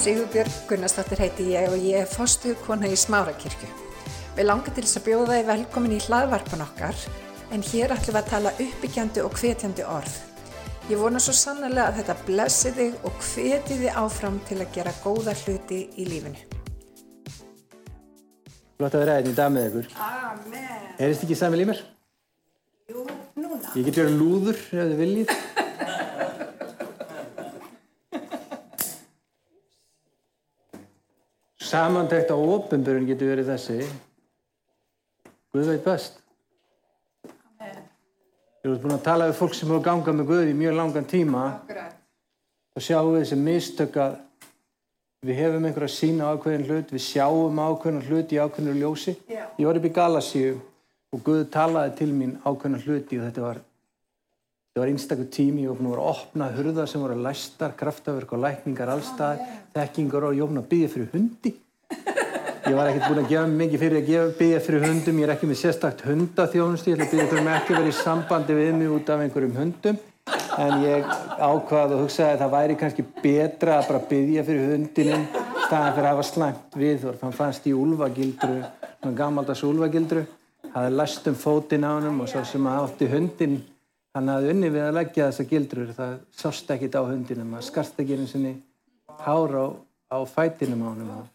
Sigurbjörg Gunnarsdóttir heiti ég og ég er fostu kona í Smárakirkju. Við langar til þess að bjóða þið velkomin í hlaðvarpan okkar en hér ætlum við að tala uppbyggjandi og hvetjandi orð. Ég vona svo sannlega að þetta blessi þig og hveti þið áfram til að gera góða hluti í lífinu. Flott að vera einn í dag með ykkur. Amen. Heyrist ekki Sæmil í mér? Jú, núna. Ég get verið lúður ef þið viljið. Samantækt á ofinbjörn getur verið þessi. Guð veit best. Ég hef búin að tala við fólk sem hefur gangað með Guð í mjög langan tíma Akkurat. og sjáum við þessi mistök að við hefum einhverja sína ákveðin hlut, við sjáum ákveðin hlut í ákveðinu ljósi. Já. Ég var upp í Galasíu og Guð talaði til mín ákveðin hluti og þetta var, þetta var einstakur tími og búin að vera að opna hurðar sem voru læstar, kraftaverk og lækningar allstað, þekkingar og jófn að byggja fyrir hundi. Ég var ekkert búin að gefa mikið fyrir að gefa byggja fyrir hundum, ég er ekki með sérstakt hundaþjónustu, ég ætla að byggja fyrir mig ekki verið í sambandi við mig út af einhverjum hundum. En ég ákvaði og hugsaði að það væri kannski betra að bara byggja fyrir hundinum staðan fyrir að hafa slæmt viðhorf. Hann fannst í úlfagildru, svona gamaldags úlfagildru, og sem að unni við að leggja þessa gildrur, það sást ekkit á hundinum, það skarst ekki einu sinni hár á, á fætinum á honum.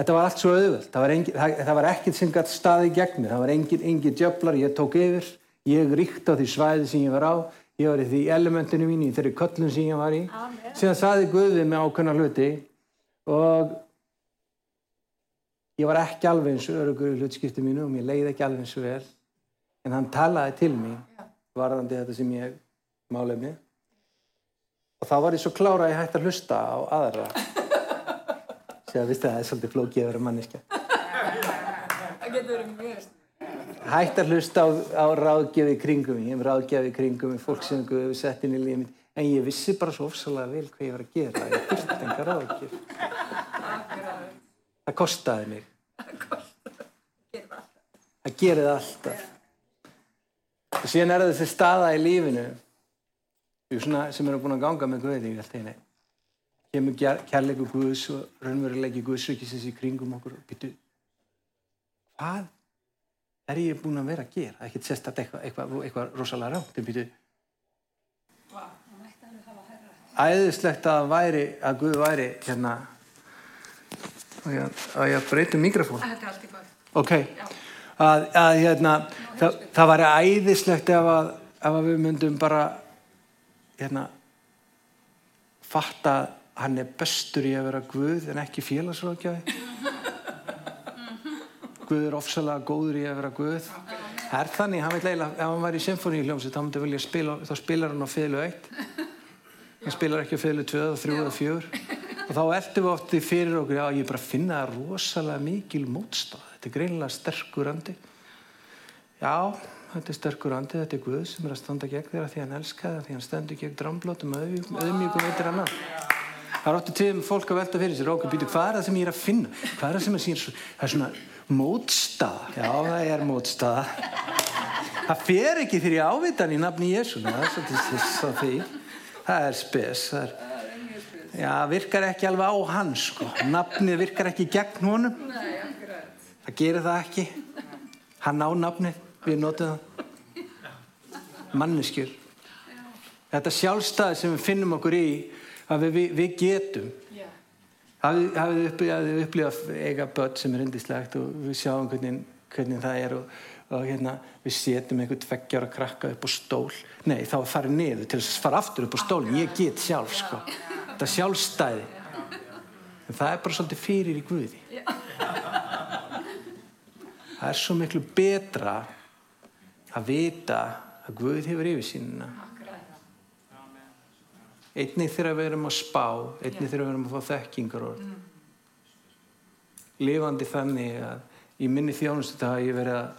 Þetta var allt svo auðvöld, það það, það var ekkert sem gætt staði gegn mér, það var engin, engin djöflar, ég tók yfir, ég ríkt á því svæði sem ég var á, ég var í því elementinu mín, í þeirri köllun sem ég var í. Amen. Síðan saði Guði með ákveðna hluti og ég var ekki alveg eins og örugur í hlutskipti mínu og mér leiði ekki alveg eins og vel, en hann talaði til mín varðandi þetta sem ég mér. Og þá var ég svo klára að ég hætti að hlusta á aðra. Sér að það er svolítið flókið að vera manniska. Það getur verið mjög. Hætti að hlusta á, á ráðgjöfi kringum. Ég hef ráðgjöfi kringum fólk sem hefur sett inn í lífið mitt. En ég vissi bara svo ofsalega vel hvað ég var að gera. Ég þurfti enga ráðgjöf. Það kostaði mig. Það. Það gerir það alltaf. Og síðan er það þessi staða í lífinu svona, sem eru búin að ganga með Guði í allt einu. Kemur kærleikur Guðs og raunveruleiki Guðsrykisins í kringum okkur og býtu, hvað er ég búin að vera að gera? Ekkert sérstætt eitthvað, eitthvað, eitthvað rosalega rátt. En herra. æðislegt að, væri, að Guð væri hérna og ég, breytum mikrofón. Þetta er allt í góð. Ok, að, að hérna, það, það væri æðislegt ef að, ef að við myndum bara hérna, fatta að hann er bestur í að vera Guð en ekki félagsráðgjafi. Guð er ofsalega góður í að vera Guð. Það er þannig, hann vil eiginlega, ef hann væri í symfóníuljómsveit, þá myndi vilja spila, þá spilar hann á fiðlu 1. Hann spilar ekki á fiðlu 2, 3 og 4. Og þá eltum við oft því fyrir okkur, já, ég bara finna rosalega mikil mótstað. Þetta er greinilega sterkur andi. Já, þetta er sterkur andi, þetta er Guð sem er að standa gegn þér af því hann elska það, því hann stendur gegn dramblótum, auðmjögum veitir annar. Það er óttu tíðum fólk að velta fyrir sér, okkur býtu, hvað er það sem ég er að finna? Hvað er það sem er sín, það er svona mótstaða. Já, það er mótstaða. Það fer ekki fyrir ávitan í nafni Jésu, það er að er spes, það er... Já, virkar ekki alveg á hann, sko. Nafnið virkar ekki gegn honum. Nei. Það gerir það ekki. Hann á nafnið, við notum það. Manneskjur. Þetta sjálfstæði sem við finnum okkur í, að við, við, við getum. Já. Hafið hafið upplifað, upplifað eiga börn sem er indislegt og við sjáum hvernig, hvernig það er og, og hérna, við setjum einhvern tveggjára krakka upp á stól. Nei, þá er farið niður til þess að fara aftur upp á stólinn. Ég get sjálf, sko. Þetta sjálfstæði. En það er bara svolítið fyrir í Guði. Það er svo miklu betra að vita að Guð hefur yfirsýnina. Einnig þegar við erum að spá, einnig þegar við erum að fá þekkingar og lifandi þannig að í minni þjónustu það hafa ég verið að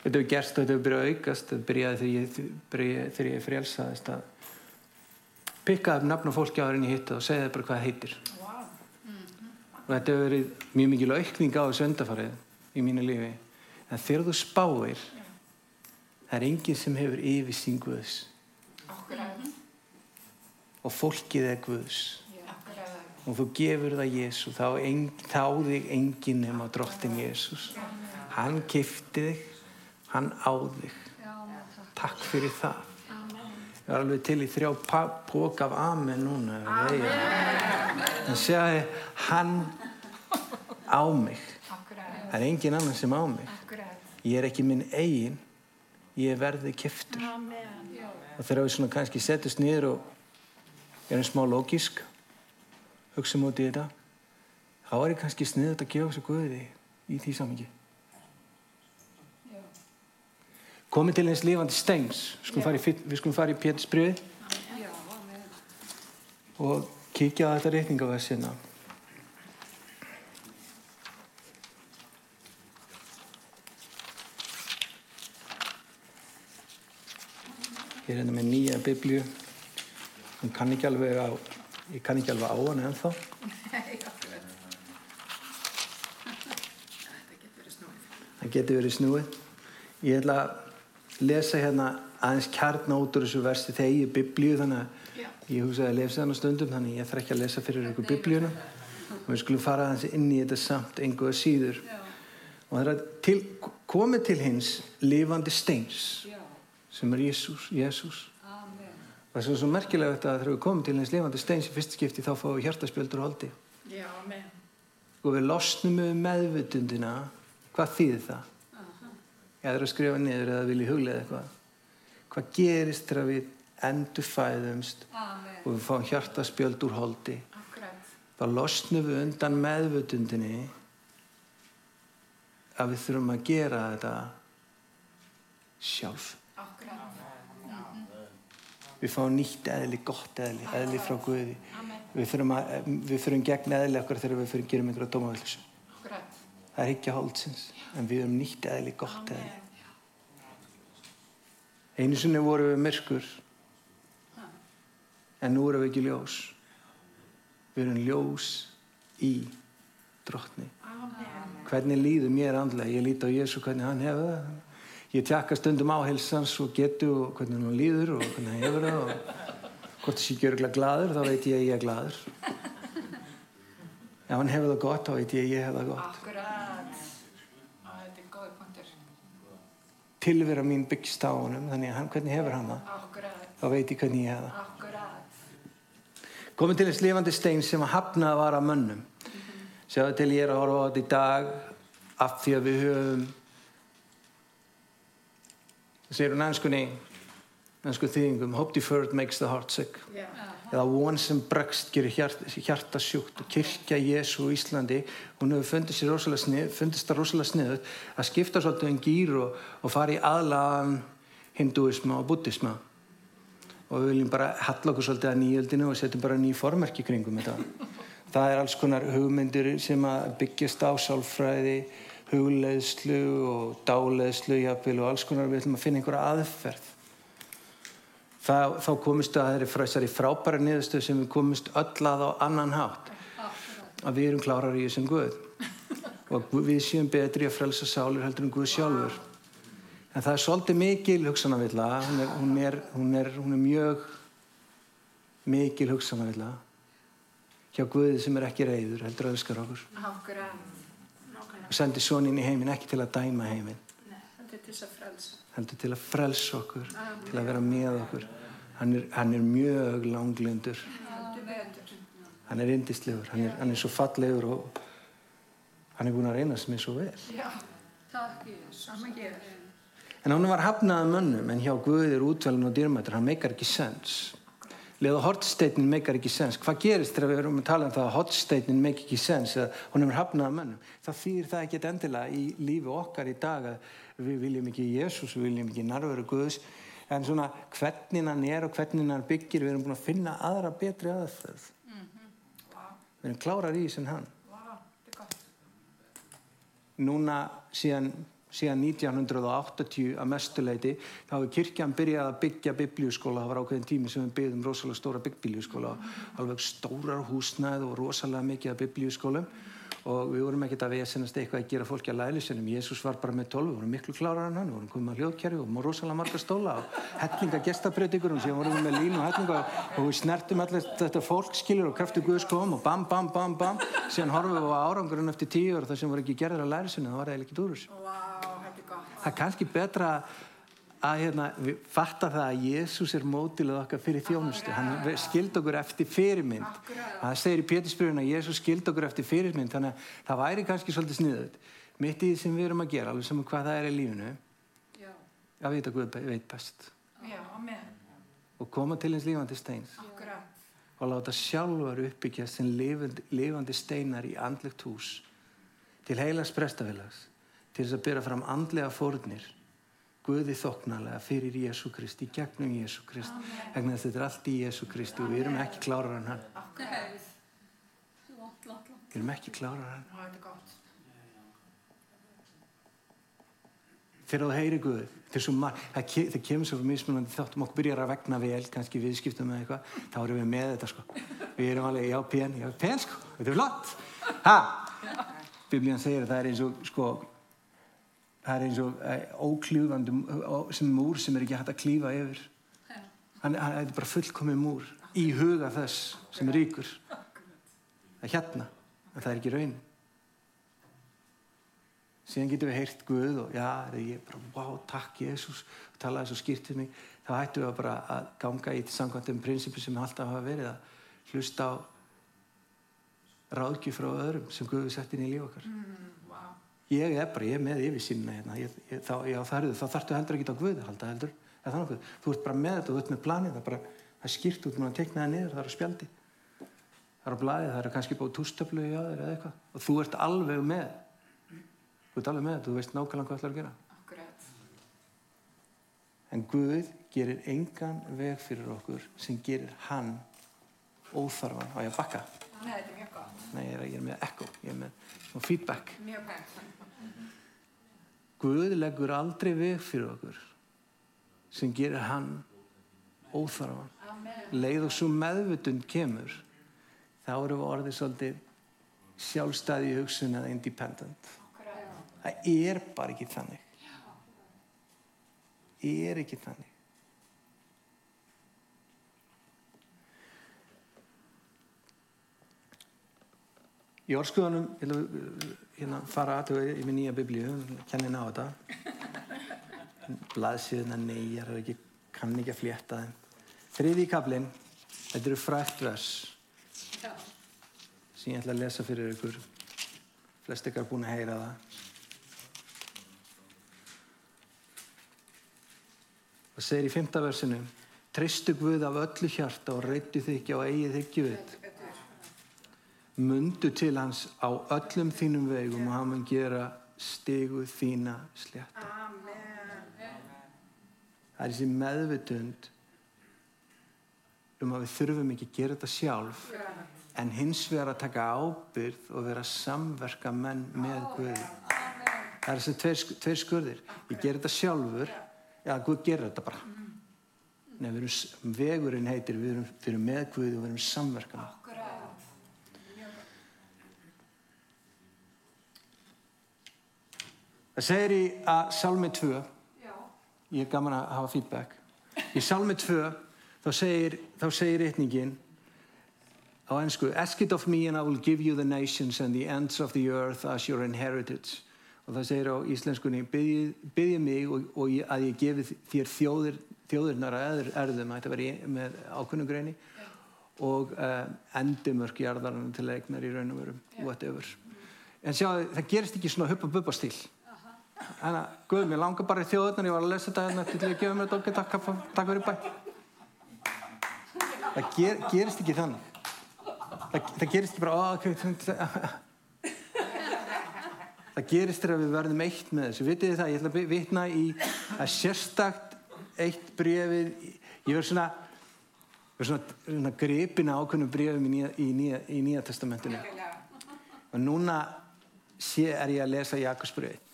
þetta hefur gerst og þetta hefur byrjað að aukast þetta byrjaði þegar ég, þegar ég frelsaðist að pikka upp nafn á fólki áður en ég hitta og segja bara hvað það heitir. Vá. og þetta hefur verið mjög mikil aukning á þessu undarfarið í mínu lífi. En þegar þú spáir það er enginn sem hefur yfirsýn Guðs. Akkurat. og fólkið er Guðs. Akkurat. og og þú gefur það Jésu þá, ein, þá þig enginn nema drottin Jésús hann kifti þig hann á þig. Takk. Fyrir það. Ég var alveg til í þrjá pók af amen núna en sjáði hann á mig það er engin annan sem á mig. Ég er ekki minn eigin ég verði kiftur og þegar við svona kannski setjast niður og erum smá lógisk hugsa mútið þetta þá er ég kannski sniðut að gefa þessu guði í því samingi komið til eins lifandi steins skulum fara í, við skulum fara í Pétursbriði og kíkja á þetta reytingaversina ég er hérna með nýja biblju hún kann ekki alveg á ég kann ekki alveg á hann ennþá. Það getur verið snúið. Ég ætla að lesa hérna aðeins kjarn út úr þessu versi þegar ég er biblíu þannig að ég hugsaði að lesa þannig stundum þannig ég þarf ekki að lesa fyrir ykkur biblíuna. og við skulum fara aðeins inn í þetta samt einhverja síður. Og það er til, komið til hins lifandi steins sem er Jésús, Jésús það er svo merkilega þetta að þegar við komum til hins lifandi steins í fyrst skipti þá fáum við hjartaspjöldur holdi Já, amen. og við losnum með meðvutundina hvað þýðir það ég aðra að skrifa niður eða vilja huglega eitthvað hvað gerist þegar við endur fæðumst Amen. og við fáum hjartaspjöld úr holdi Akkurat. þá losnum við undan meðvutundinni að við þurfum að gera þetta sjálf. Við fáum nýtt eðli, gott eðli, eðli frá Guði. Við þurfum, að, við þurfum gegn eðli okkar þegar við fyrir gerum einhverja dómavillisu Akkurat. það er ekki hóldsins en við erum nýtt eðli, gott eðli. Einu sinni vorum við myrkur en nú erum við ekki ljós. Við erum ljós í drottni. Hvernig líður mér andlega? Ég líti á Jésu hvernig hann hefur það ég tjekka stundum á helsans og getu og hvernig hann líður og hvernig hann hefur það og hvort þessi örgulega gladur þá veit ég að ég er gladur ef hann hefur það gott þá veit ég að ég hef það gott Akkurat. Á, þetta er góði punktur. tilvera mín byggst á honum þannig að hann, hvernig hefur hann það Akkurat. þá veit ég hvernig ég hef það Akkurat. komið til þess lifandi stein sem að hafnað var að mönnum sjáðu til ég er að horfa á þetta í dag af því að við höfum segir hún ennskunni ennsku þýðingum hope deferred makes the heart sick. Já. eða von sem bregst gerir hjart, hjartasjúkt og kirkja Jésu í Íslandi hún hefur fundist það rosalega sniðut að skipta svolítið um gýr og, og fara í aðlagan hinduisma og buddhisma og við viljum bara halla okkur svolítið að nýjöldinu og setjum bara ný formerki kringum þetta. Það er alls konar hugmyndir sem að byggjast á sálfræði hugleðslu og dáleðslu jafnvel og alls konar. Við ætlum að finna einhverja aðferð. Þá, þá komist að það er þessari frábæra niðurstöð sem við komist öll að á annan hátt. Að við erum klárar í þessum Guð. Og við séum betri að frelsa sálir heldur en Guð sjálfur. En það er svolítið mikil hugsanavilla. Hún er, hún er, hún er, hún er mjög mikil hugsanavilla hjá Guði sem er ekki reyður heldur að elskar okkur. Akkurat. Og sendir soninn í heiminn ekki til að dæma heiminn er til að frelsa. heldur til að frelsa okkur til að vera með okkur hann er, hann er mjög langlindur Heldur betur. hann er indislegur, hann er, hann er svo fallegur og hann er búin að reyna sem er svo vel Já. Takk, gefur. en hann var hafnað af mönnum en hjá Guði er útvelin og dýrmættur hann meikar ekki sens leða hortsteinin meikar ekki sens. Hvað gerist þegar við erum að tala um það að hortsteinin meikar ekki sens eða hún er hafnað af mönnum? Það þýr það ekki endilega í lífi okkar í dag að við viljum ekki Jésús við viljum ekki narveru Guðs. En svona hvernig hann er og hvernig hann byggir við erum búin að finna aðra betri aðferð. Við erum klárar í en hann. Gott. núna síðan, síðan 1980 að mestuleiti þá hefur kirkjan byrjað að byggja biblíuskóla. Það var ákveðin tími sem við byggðum rosalega stóra biblíuskóla alveg stórar húsnæð og rosalega mikið af biblíuskólum og við vorum ekkert að vesenast eitthvað að gera fólki að lælisinum. Jésús var bara með tólf, við vorum miklu klárar en hann, við vorum komið að hljóðkerfi og rosalega marga stóla og hellinga gestabreytingur og síðan vorum með línu og hellinga og, við snertum allir þetta fólk skilur og kraftu Guðs kom og bam, bam, bam, bam. Síðan horfum við á árangurinn eftir tíu og það sem voru ekki gerðir að lælisinu, það var eiginlega ekki dúrus. Gott. Það er kannski betra að hérna, við fatta það að Jésús er mótilið okkar fyrir þjónustu. Hann skild okkur eftir fyrirmynd. Það segir í Pétursbyrjun að Jésús skild okkur eftir fyrirmynd, þannig að það væri kannski svolítið sniðut. Mitt í því sem við erum að gera, alveg sem hvað það er í lífinu, Já, að vita be- veit best. já. Og koma til hins lífandi steins Akkurat. og láta sjálfur uppbyggja sem lifandi steinar í andlegt hús til heilags prestafélags til þess að byrja fram andlega fórnir Guði þoknalega fyrir Jésu Kristi, gegnum Jésu Kristi. Vegna þess að þetta er allt í Jésu Kristi og við erum ekki klárar en hann. Við erum ekki klárar en hann. Já, þetta er gott. þegar þú heyri Guð það, kemur svo mismunandi þáttum okkur byrjar að vegna vel, kannski viðskiptum með eitthvað, þá erum við með þetta sko. Við erum alveg, já, pen, já, pen sko. Þetta er flott, ha? Biblían segir að það er eins og sko það er eins og eh, óklífandi ó- sem múr sem er ekki hægt að klífa yfir. Hann, er bara fullkomið múr í huga þess sem er ríkur. Það er hérna, en það er ekki raun síðan getum við heyrt Guð og já, ég? Bara, wow, takk Jésús og talaði svo skýrt til mig. Þá hættum við bara að ganga í samkvæmt um prinsipi sem alltaf hafa verið að hlusta á ráðgjöf frá öðrum sem Guð við sett inn í líf okkar ég er bara, ég er með yfirsýnina hérna. Þá, þá þarftu heldur ekki á Guð að halda heldur, eða þannig að þú ert bara með þetta þú ert með planið, það er bara það er skýrt út, maður tekna það niður, það er á spjaldi. Það er á blaði, það er kannski búið tústöflu í aður eða eitthvað. Og þú ert alveg með. Þú ert alveg með þetta, þú veist nákvæmlega hvað það er að gera. Akkurat. en Guð gerir engan veg fyrir okkur sem gerir hann óþarfan. Á ég að bakka? Nei, þetta er mjög gott. nei, ég er, ég er með echo, ég er með feedback. Mjög gott. Guð leggur aldrei veg fyrir okkur sem gerir hann óþarfan. Leið og svo meðvutund kemur þá erum við orðið svolítið sjálfstæði í hugsun eða independent. Það er bara ekki þannig. Er ekki þannig í orðskuðanum að hérna, fara að í minn nýja biblíu kennin á þetta. Blaðsíðuna er ekki kann ekki að flétta þeim. Þriði kaplinn þetta eru frækt vers sem ég ætla að lesa fyrir ykkur. Flest ykkar búin að heyra það. Og segir í fymta versinu treystu Guð af öllu hjarta og reyndu þig ekki á eigið þykju við mundu til hans á öllum þínum vegum og hann mun gera stigu þína slétta. Það er þessi meðvitund um að við þurfum ekki að gera þetta sjálf en hins vegar að taka ábyrð og vera samverka menn með Guði. Það er þessi tveir, tveir skurðir. Ég ger þetta sjálfur. Já, Guð gerir þetta bara. Nei, við erum, vegurinn heitir við erum, við erum með Guði og við erum samverka það segir í að Salmi 2 Já. ég er gaman að hafa feedback. Í Salmi 2 þá segir, þá segir reitningin á ennsku Ask it of me and I will give you the nations and the ends of the earth as your inheritance. Og það segir á íslenskunni byggja mig og, og ég, að ég gefi þér þjóðir, þjóðirnar að erðum. Þetta verið í- með ákunnum greini. Og uh, endimörk jarðarinn til eignar í raun og verum whatever. En sjá það gerist ekki svona huppa buppa stíl Þannig að, guð, mér langar bara í þjóðurnar, ég var að lesa þetta hérna til að gefa mér þetta takk, takk fyrir bæ. Það ger, gerist ekki þannig. Það, það gerist ekki bara, ó, ok, það gerist þegar við verðum eitt með þessu. Vitið þið það, ég ætla að vitna í að sérstakt eitt brefið, ég verð svona, svona, svona gripina ákveðnum brefum í í í nýja testamentinu. Og núna sé er ég að lesa Jakobsbrefið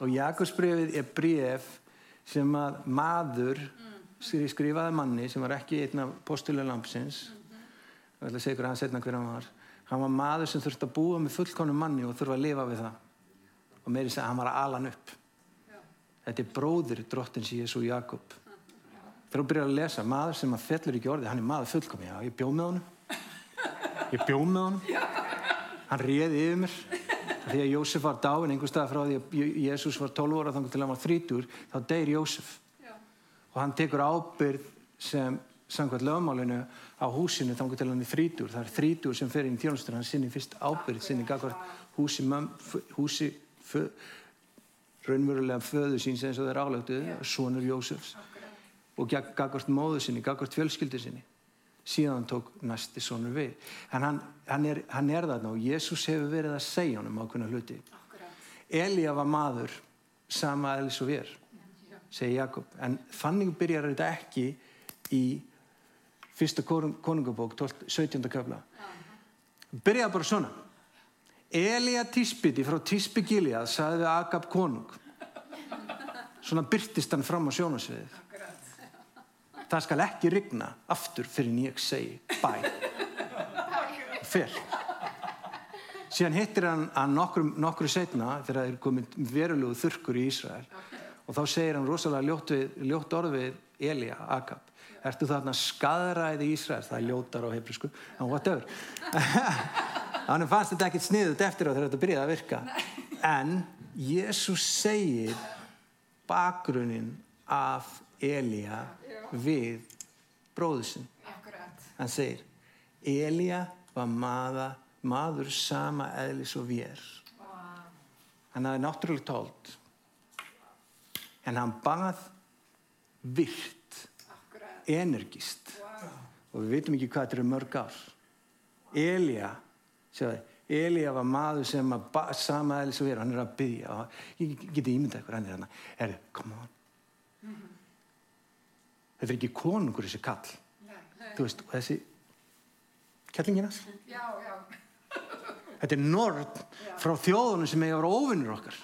og Jakobsbrefið er bref sem að maður skri- skrifaði manni sem var ekki einn af postulega lampsins og ég ætla að segja ykkur að hann setna hver hann var Hann var maður sem þurfti að búa með fullkonum manni og þurfa að lifa við það. Og meiri segja að hann var að ala hann upp. Þetta er bróðir drottins Jésu Jakob. Þegar þú byrjar að lesa, maður sem að fellur ekki orði, hann er maður fullkomi. Já, ég bjóð með honum. Ég bjóð með honum. Hann réði yfir mér. Því að Jósef var dáin einhver stað frá því að Jésús var 12 óra þannig til hann var 30, þá deyr Jósef. Og hann tekur ábyrð sem samkvæmt lögmálinu á húsinu þannig til hann er 30. Það er 30 sem fer inn í þjónustur, hann sinni fyrst ábyrð, sinni gagvart húsi, húsi fö, raunverulega föðu síns eins og þeir álögtu, sonur Jósefs. Og gagvart móðu sinni, gagvart fjölskyldu sinni síðan tók næsti sonur við. En hann, hann, er, hann er þarna og Jésús hefur verið að segja honum ákveðna hluti. Elíja var maður sama eðlis og við segi Jakob, en þannig byrjar þetta ekki í fyrsta konungabók 12, 17. köfla byrjaði bara svona. Elíja Tíspiti frá Tíspi Gilead sagði við Agab konung. Svona byrtist hann fram á sjónasviðið það skal ekki rigna aftur fyrir en ég segi bæ fyrr síðan hittir hann að nokkru, nokkru setna þegar það er komið verulegu þurkur í Ísrael og þá segir hann rosalega ljótt, við, ljótt orð við Elíja, Agab. Ertu þarna skadræði í Ísrael? Það er ljótar á hefrisku en whatever. Hann fannst þetta ekkert sniðut eftir á þegar þetta byrjaði að virka. En Jésús segir bakgrunin af Elíja við bróðusinn hann segir Elíja var maða, maður sama eðlis og við hann hafði náttúrulega tólt en hann bað virt energist og við veitum ekki hvað þetta eru mörg ár. Elíja Elíja var maður sem að sama eðlis og við hann er að byggja ég geti ímyndað eitthvað hann er hann er, come on þetta er ekki konungur þessi kall. Þú veist, og þessi kellinginas Já, já. þetta er nord frá þjóðunum sem eiga að vera óvinnur okkar.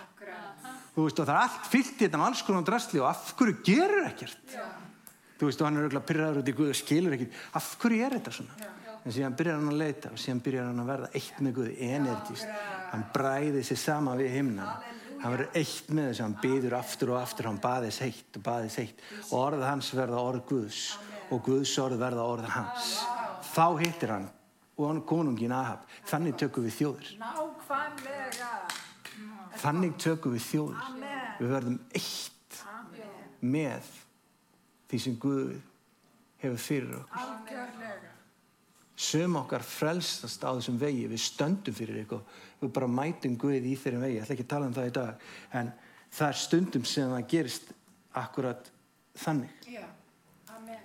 Þú veist, og það er allt fyllt í þetta alls konar drasli og af hverju gerur ekkert? Þú veist, og hann er auðvitað pyrraður út í Guð og skilur ekkert, af hverju er þetta svona? En síðan byrjar hann að leita og síðan byrjar hann að verða eitt með Guð, energist hann bræði sér sama við himnan hann verður eitt með þess að hann byður aftur og aftur, hann baðis heitt og baðis heitt. Og orð hans verða orð Guðs og Guðs orð verða orð hans. Þá hittir hann og hann konungin Ahab. Þannig tökum við Nákvæmlega. þannig tökum við þjóðir. Við verðum eitt með því sem Guð hefur fyrir okkur. Sum okkar frelsast á þessum vegi, við stöndum fyrir ykkur, við bara mætum Guð í þeirri vegi, ég ætla ekki að tala um það í dag, en það er stundum sem það gerist akkurat þannig. Já. Amen.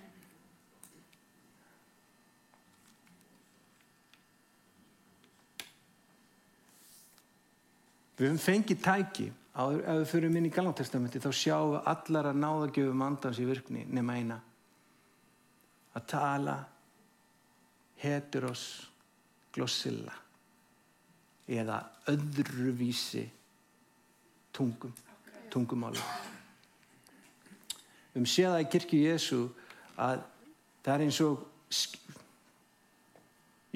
Við höfum fengið tæki, ef við fyrir inn í Galantestamenti, þá sjáum við allar að náðagjöfum andans í virkni nema eina. Að tala heteros glossilla eða öðruvísi tungum, tungumáli. Við höfum séð það í kirkju Jésu að það er eins og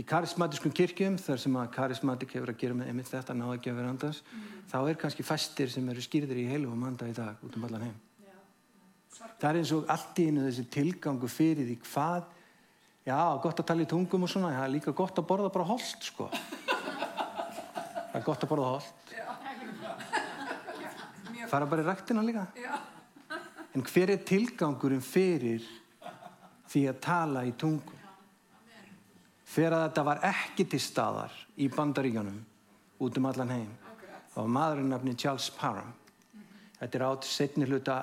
í karismatískum kirkjum þar sem að karismatik hefur að gera með einmitt þetta náða ekki að vera andans þá er kannski fæstir sem eru skýrðir í heilu og manda í dag út um allan heim það er eins og allt í einu þessi tilgangu fyrir því hvað já, gott að tala í tungum og svona. Það er líka gott að borða bara holt sko. Það er gott að borða holt. Fara bara í ræktina líka. En hver er tilgangurinn fyrir því að tala í tungum? Þegar að þetta var ekki til staðar í bandaríkjónum út um allan heim þá var maðurinn nafni Charles Parham. Þetta er át setni hluta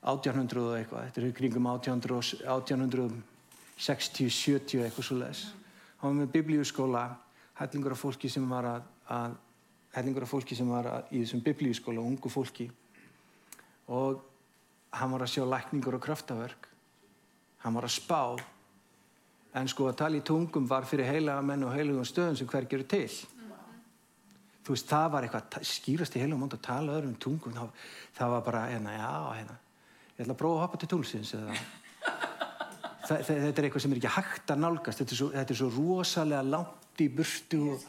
1800 og eitthvað þetta er kringum 1800 1860, 70 eitthvað svo hann var með biblíuskóla hellingur af fólki sem var að, að hellingur af fólki sem var að, í þessum biblíuskóla ungu fólki. Og hann var að sjá lækningur og kraftaverk. Hann var að spá. En sko að tala í tungum var fyrir heilaga menn og heilugum stöðum sem hver gerur til. Þú veist það var eitthvað skýrast í heilugum mund að tala öðrum tungum. Það, var bara hérna já hérna. Ég ætla að prófa að hoppa til tunglisins eða þetta er eitthvað sem er ekki hægt að nálgast. Þetta er svo, þetta er svo rosalega langt í burtu og,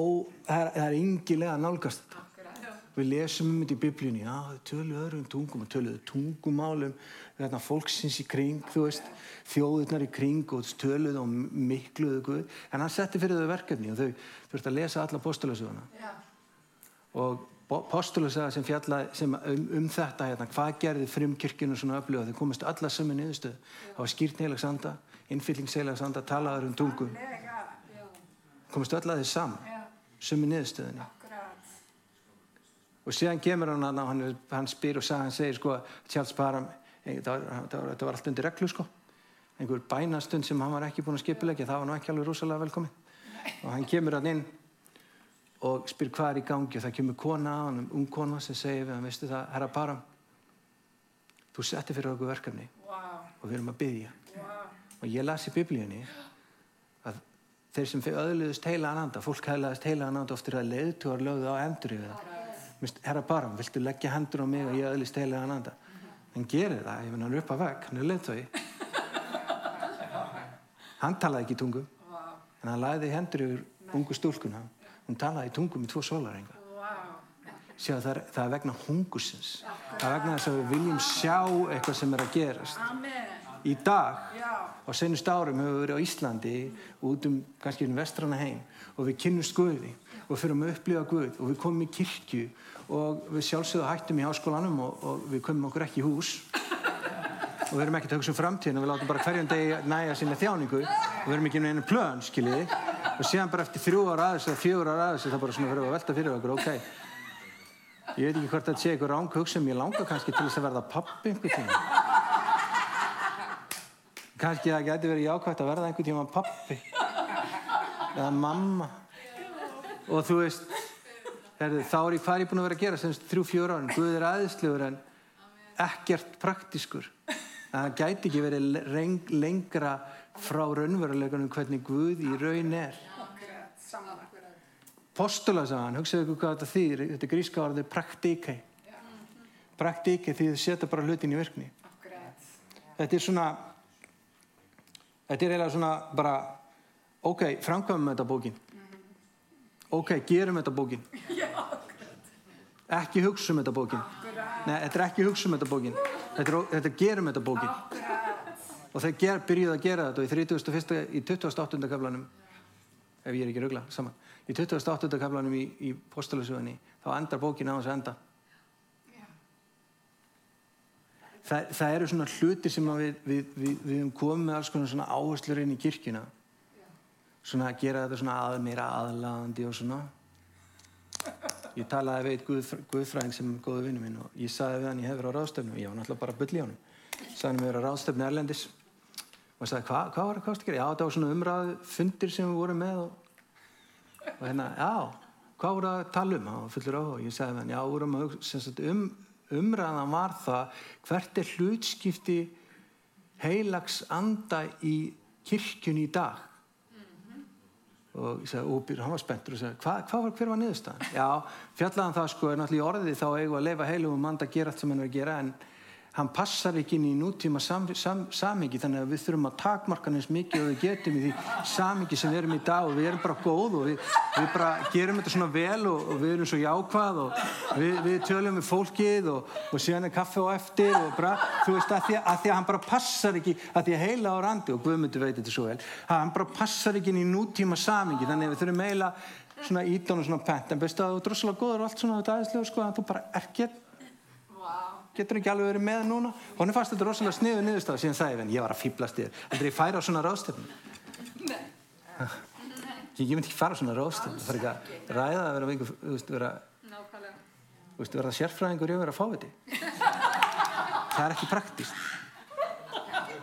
og það er, það er engilega að nálgast við lesum um þetta í biblíunni. Já, töluðu öðrum tungum og töluðu tungumálum þarna fólksins í kring þú veist, þjóðurnar í kring og töluðu og mikluðu Guð en hann setti fyrir þau verkefni og þau þurfti að lesa alla postulasöguna og postulasöga sem fjalla sem um, um þetta hérna, hvað gerði frimkirkjunu svona öflug þau komist alla sömu niðurstöð það var skýrt heilagsanda, innfylling heilagsanda talaður um tungum komist alla þau saman sömu niðurstöðinni og síðan kemur hann að hann, hann spyr og hann segir sko Charles Parham, þetta var, var, var allt undir reglu sko. Einhver bænastund sem hann var ekki búin að skipilegja það var nú ekki alveg rosalega velkomin og hann kemur hann inn og spyr hvað er í gangi. Og það kemur kona á hann, ung kona sem segir við hann, veistu það, herra Parham þú setti fyrir okkur verkefni wow. og við erum að byggja wow. og ég las í biblíunni að þeir sem öðluðist heila ananda, fólk heilaðist heila ananda oftir að leiðtúar lögðu á endur yfir það herra Baram, viltu leggja hendur á mig og ég öðlist heilega hann anda hann gerir það, ég finn hann upp að veg hann er leiðtói hann talaði ekki tungum en hann læði hendur yfir ungu stúlkuna hún talaði tungum í tvo sólarenga Sjá, það, er, það er vegna hungusins það er vegna þess að við viljum sjá eitthvað sem er að gerast. Í dag á senust árum hefur við verið á Íslandi út um kannski um vestrana heim og við kynnumst Guði og fyrir að upplifa Guð og við komum í kirkju og við sjálfsögðu hættum í háskólanum og, og við komum okkur ekki í hús. Og við erum ekkert að hugsa um framtíðin og við látum bara hverjum degi næja sína þjáningu. Og við erum ekki í einu plön, skiljiði og síðan bara eftir þrjú ára aðeins eða fjögur ára aðeins það bara svona fyrir að velta fyrir okkur, ok. Ég veit ekki hvort þetta sé eitthvað ráng hugsa ég langar kannski til þess að verða pappi einhver tíma kannski það geti verið jákvæmt að verða einhver tíma pappi eða mamma. Og þú veist Herðu, þá er ég hvað er ég búin að vera að gera semst þrjú fjóra árin, Guð er aðeinslegur en ekkert praktískur. Það gæti ekki verið lengra frá raunveruleikunum hvernig Guð í raun er. Postulasagan hugsaðu ykkur hvað þetta þýðir. Þetta gríska orðið praktíkei. Praktíkei því þið setja bara hlutin í virkni. Þetta er svona þetta er eiginlega svona bara ok, framkvæmum þetta bókin. Ok, gerum þetta bókin. Ekki hugsa um þetta bókin. Nei, þetta er ekki hugsa um þetta bókin. Þetta, er, þetta er gerum þetta bókin og þeir ger, byrjuði að gera þetta og í 31. í 28. kaflanum ef ég er ekki ruggla, saman í 28. kaflanum í, í postulasögunni þá endar bókin á þessu enda Þa, það eru svona hluti sem við, við, við, við komum með alls konar svona áherslur inn í kirkina svona að gera þetta svona að meira aðlandi og svona ég talaði við eitt guð, guðfræðing sem er góðu vinnu minn og ég sagði við hann ég hefur á ráðstöfnu og ég var náttúrulega bara að bylla í honum sagði hann við erum á ráðstöfnu Erlendis og sagði hvað hva var það hvað að gera? Já þetta var svona umræðu fundir sem við vorum með og, og hérna já hvað voru að tala um? Og fullur á og ég sagði hann já vorum að um, umræðan var það hvert er hlutskipti heilags anda í kirkjun í dag? Og ég sagði, og hann var spenntur og sagði, hva, hva var, hver var niðurstaðan? Já, fjallaðan það sko er náttúrulega í orðið þá eigum að leifa heilum og manda að gera allt sem hann er að gera en hann passar ekki inn í nútíma sam, sam, samingi þannig að við þurfum að takmarka eins mikið og við getum í því samingi sem við erum í dag og við erum bara góð og við, við bara gerum þetta svona vel og, og við erum svo jákvað og við, við tölum við fólkið og, og síðan er kaffe og eftir og bara, þú veist, að því að, að því að hann bara passar ekki, að því að heila á randi og Guðmundur veit þetta svo vel, að hann bara passar ekki inn í nútíma samingi þannig að við þurfum eiginlega svona ídán og svona pent. En bestu að þú er droslega góður og allt svona þetta aðeinslega sko að þú bara er gett getur ekki alveg verið með núna? Og hann fannst þetta rosalega sniðu niðurstað síðan sagði ég, ég var að fýblast þér heldur ég færa á svona ráðstöfn ég myndi ekki fara á svona ráðstöfn það fær ekki að ræða að vera einhver, þú veist, vera þú veist, vera sérfræðingur í að vera fáviti. Það er ekki praktist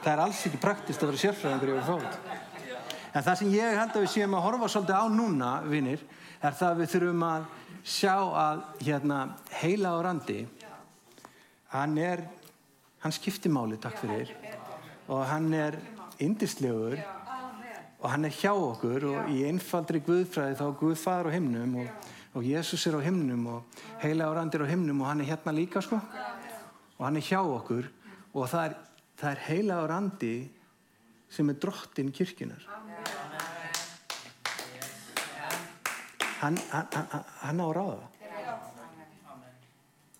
það er alls ekki praktist að vera sérfræðingur í að vera fáviti. En það sem ég held að við séum að horfa svolítið á núna, vinnir er það að við þurfum að sjá að hérna, heila á randi hann er hann skiptir máli, takk fyrir. og hann er indislegur og hann er hjá okkur og í einfaldri Guðfræði þá Guð far á himnum og, og Jésús er á himnum og heila árandir á himnum og hann er hérna líka sko. Og hann er hjá okkur og það er, það er heila árandi sem er drottin kirkjunar. Hann, hann, hann, hann á ráða.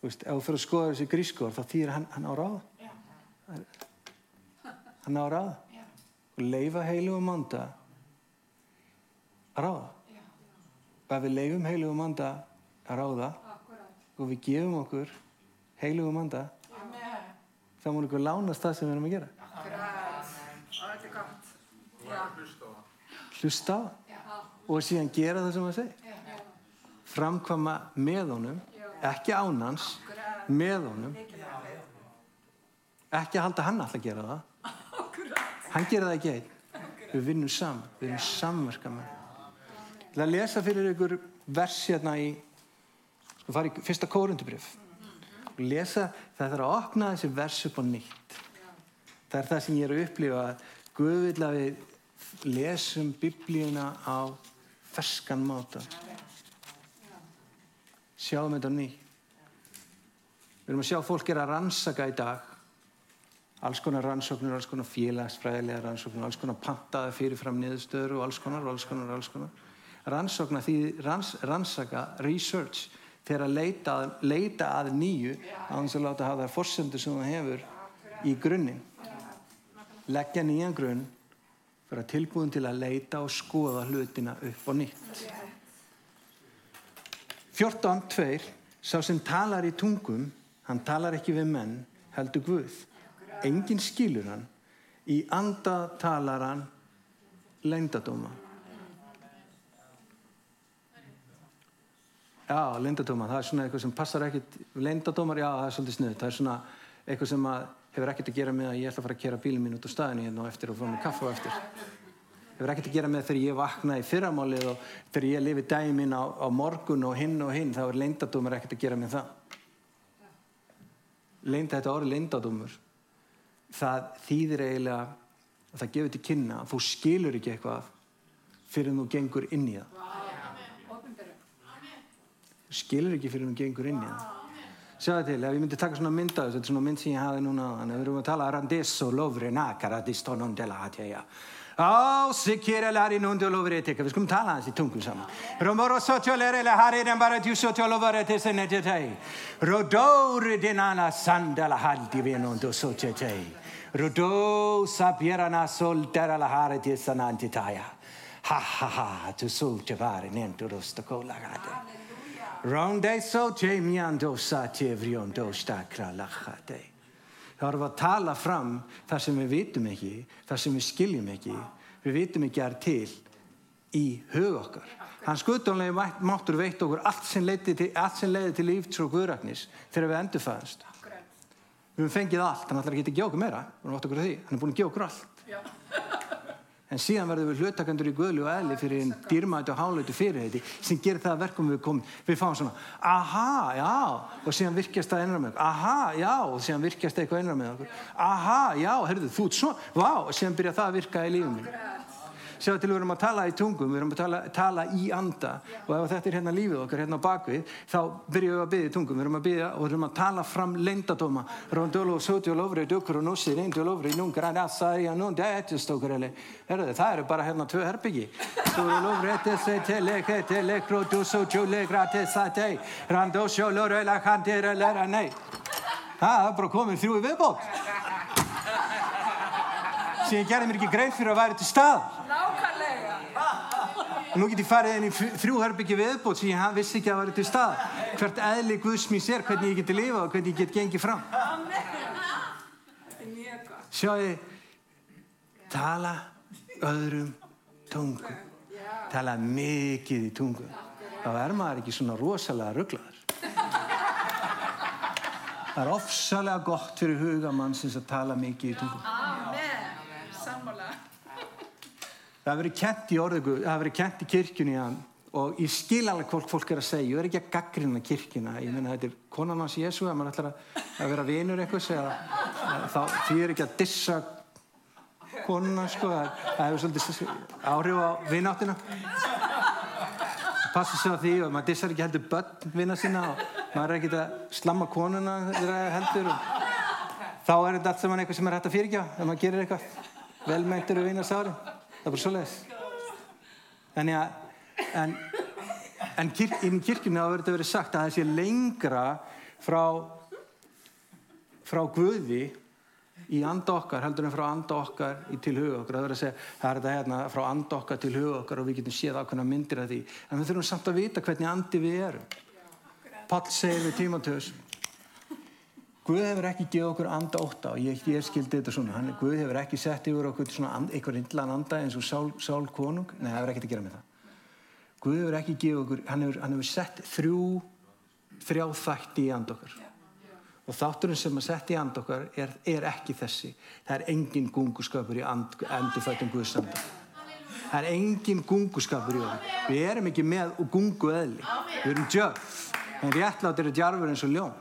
Þú veist, ef þú fyrir að skoða þessi grískor þá þýðir hann, hann á að ráða. Hann á að ráða. Og leifa heilugum manda að ráða. Og ef við leifum heilugum manda að ráða og við gefum okkur heilugum manda þá múlum við lánast það sem við erum að gera. Hlusta á og síðan gera það sem það segir. Framkvama með honum, ekki án hans, með honum. Ekki halda hann alltaf að gera það. Hann gera það ekki einn. Við vinnum saman, við erum samverka með. Ég ætla að lesa fyrir ykkur vers hérna í, sko fara í fyrsta kórundubrif. Og lesa, það þarf að opna þessi vers upp á nýtt. Það er það sem ég er að upplifa að Guð vil að við lesum biblíuna á ferskan máta. Sjáum þetta ný. Við erum að sjá fólk er að rannsaka í dag. Alls konar rannsóknir, alls konar félagsfræðilega rannsóknir, alls konar pantaða fyrirfram niðurstöður og alls konar, alls konar, alls konar. Rannsókna því ranns, rannsaka, research, þegar að leita, að- leita að nýju á þess að láta hafa þær forsendur sem það hefur í grunninn leggja nýjan grunn að tilbúin til að leita og skoða hlutina upp og nýtt. 14.2 Sá sem talar í tungum, hann talar ekki við menn, heldur Guð. Engin skilur hann. Í anda talar hann leyndadóma. Já, leyndadóma, það er svona eitthvað sem passar ekkit, leyndadómar, já, það er svolítið snuð. Það er svona eitthvað sem hefur ekkert að gera með að ég ætla að fara að kera bílum mín út á staðinu hérna og eftir og fá mér kaffa og eftir. Hefur ekkert að gera með þegar ég vakna í fyrramálið og þegar ég lifi daginn mín á, á morgun og hinn og hinn, þá er leyndadómar ekkert að gera með það. Leynda þetta orð leyndadómur, það þýðir eiginlega að það gefur til kynna að þú skilur ekki eitthvað fyrir en þú gengur inn í það. Þú skilur ekki fyrir en þú gengur inn í það. Sjáðu til, ef ég myndi taka svona mynd af þessu, þetta er svona mynd sem ég hafi núna á þannig, við erum að tala randesso lovre nakara disto non de la Vi skulle tala hans i tunkusamma. Romoro sotiolerele hariden baratu sotiolovare senetetei. Rodore denana sandala haldi venondo sotetei. Rodo sapierana soltera la harete sanantitaia. Ha ha ha, tu sote vare nento rostokola gade. Ronde sote miando satie vriondo stakra lachate. Það erum að tala fram það sem við vitum ekki, það sem við skiljum ekki, við vitum ekki að er til í hug okkar. Hans guðdónlega máttur veitt okkur allt sem leiði til, til lífts og guðræknis þegar við endurfæðast. Við höfum fengið allt, hann ætlar ekki að gefa okkur meira, við hann er búin að gefa okkur allt. En síðan verðum við hlutakandur í guðlu og eðli fyrir einn dýrmæti og hálauti fyrir þetta sem gerir það að verkum við komum. Við fáum svona, aha, já, og síðan virkjast það einra með okkur. Aha, já, og síðan virkjast eitthvað einra með okkur. Aha, já, herruðu, þú svona, vá, og síðan byrja það að virka í lífum Sjáðu til við erum að tala í tungum, við erum að tala, tala í anda og ef þetta er hérna lífið okkar, hérna á bakvið, þá byrjum við að byggja í tungum, við erum að byggja og við erum að tala fram leyndadóma. Rondolo, sotio, lofri, dukkur og nussi, reyndu, lofri, nungar, að það er ettistókur, eller, herruðu, það eru bara hérna tvö herbyggi. Sotio, lofri, ettesse, telek, telek, rodo, sotio, legra, tessate, rando, sjólur, eller, kantir, eller, nei. Það er bara komið þrjú í viðbót. Sem ég gerði mér ekki grein fyrir að væri til stað. Nú get ég farið inn í þrjú herbyggi viðbót sem ég vissi ekki að vera til stað. Hvert eðli Guðsmís er, hvernig ég geti lifað og hvernig ég get gengið fram. Sjáu, tala öðrum tungum. Tala mikið í tungum. Þá er maður ekki svona rosalega rugglaður. Það er ofsalega gott fyrir hugamannsins að tala mikið í tungum. Amen. Sammála. Það hefur verið kent í orðugu, það hefur verið kent í kirkjunni hann og ég skil alveg hvort fólk er að segja, ég er ekki að gaggrina kirkjuna, ég meina þetta er konan hans Jésu, að maður ætlar að, að vera vinur eitthvað, því er ekki að dissa konuna, sko, það, hefur svolítið áhrif á vináttina. Passa sig á því og maður dissar ekki heldur börn vinna sína og maður er ekki að slamma konuna þegar heldur og þá er þetta allt saman eitthvað sem er hægt að fyrirgjá ef maður gerir eitthvað. velmæntir og einasári. Það er bara svo leiðis. Þannig að, en, en kirk, í kirkjunni hafa verið sagt að það sé lengra frá, frá Guði í anda okkar heldur en frá anda okkar til huga okkar. Það verður að segja, það er þetta hérna frá anda okkar til huga okkar og við getum séð ákveðna myndir af því. En við þurfum samt að vita hvernig andi við erum. Pall segir við Tímateus, Guð hefur ekki gefið okkur anda ótta og ég, ég skildi þetta svona. Hann, Guð hefur ekki sett yfir okkur svona and, einhver indlan anda eins og sál, sál konung. Nei, það hefur ekkert að gera með það. Guð hefur ekki gefið okkur, hann hefur, hann hefur sett þrjú, þrjá þætti í and okkar. Og þátturinn sem að setja í and okkar er, er ekki þessi. Það er engin gunguskapur í and, endurfættum Guðsanda. Það er engin gunguskapur í okkur. Við erum ekki með og gungu eðli. Við erum djöf. En réttlátt eru djarfur eins og ljón.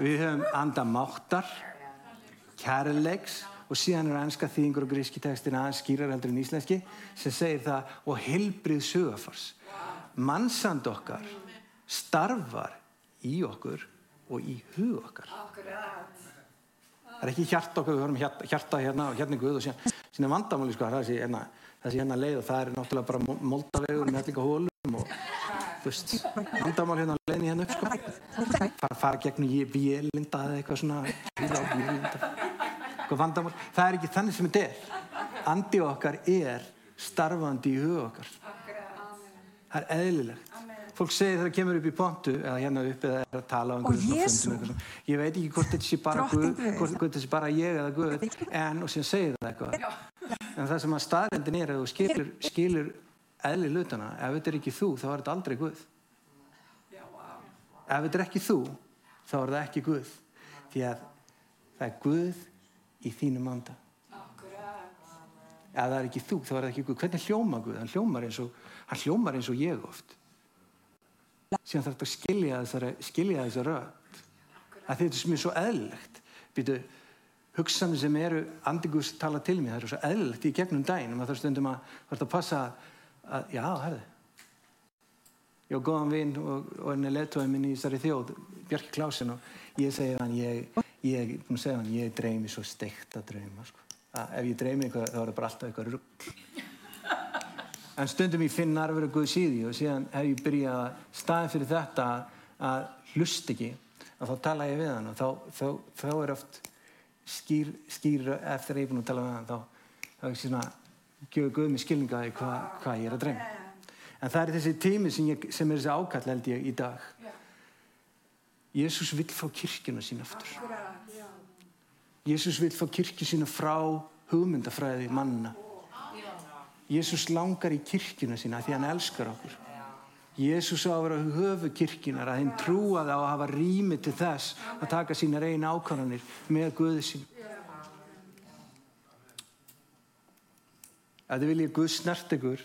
Við höfum andamáttar, kærleiks og síðan eru ennska þýðingur og gríski tekstin aðeins skýrar heldur en íslenski sem segir það og hilbrið sögafars. Mannsand okkar starfar í okkur og í hug okkar. Það er ekki hjarta okkar, við höfum hjarta, hjarta hérna og hérna Guð og síðan, síðan vandamáli sko, það sé hérna, hérna leið og það er náttúrulega bara moldavegur með hellinga hólum og þú veist, vandamál hérna leiðin hérna upp sko. Fara, fara gegn vélinda eða eitthvað svona eitthvað vandamál. Það er ekki þannig sem þetta er. Andi okkar er starfandi í hug okkar. Það er eðlilegt. Fólk segir þegar það kemur upp í pontu eða hérna upp eða er að tala um einhverjum ég veit ekki hvort þetta sé bara Guð, hvort þetta sé bara ég eða Guð en og síðan segir það eitthvað. En það sem að staðrendin er að þú skilur, skilur eðli hlutana, ef þetta er ekki þú þá er þetta aldrei Guð. Ef þetta er ekki þú þá er það ekki Guð. Því að það er Guð í þínum anda ef það er ekki þú þá er það ekki Guð. Hvernig hljóma Guð, hann hljómar eins og, hljómar eins og ég oft. Síðan þarf þetta að skilja þessari skilja þessari rödd. Að þetta sem er svo eðlilegt. Býtu hugsanir sem eru andigus tala til mig, það eru svo eðlilegt í gegnum dæn og maður þarf stundum að, að passa að, já, herði ég og góðan vinn og, og henni leðtóði minn í þessari þjóð Björki Klásin og ég segi hann ég, ég, hann, ég dreymi svo steikta drauma sko. ef ég dreymi eitthvað þá er það bara alltaf eitthvað rugg en stundum ég finn og guð síði og síðan hef ég byrjað staðin fyrir þetta að hlust ekki og þá tala ég við hann og þá, þá, þá er oft skýr, skýr eftir að ég er búin að tala við hann þá, þá er svona gefur Guð mig skilninga í hvað hva ég er að dreyma. En það er þessi tími sem, ég, sem er þessi ákall held ég í dag. Jésús vill fá kirkjuna sín aftur. Jésús vill fá kirkju sína frá hugmyndafræði manna. Jésús langar í kirkjuna sína því hann elskar okkur. Jésús á að vera höfu kirkjunar að hinn trúaði á að hafa rými til þess að taka sína reyna ákvarðanir með Guði sín. Að þið viljið Guð snert ykkur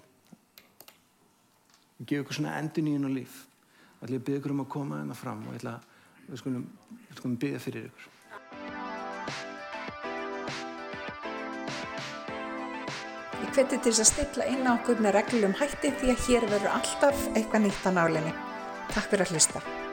og gefa ykkur svona endun í hennu líf og ætla ég að byggja ykkur um að koma hérna fram og ætla, við skulum, við skulum byggja fyrir ykkur Ég hveti til þess að stilla inn á okkur með reglum hætti því að hér verður alltaf eitthvað nýtt á nálinni. Takk fyrir að hlusta.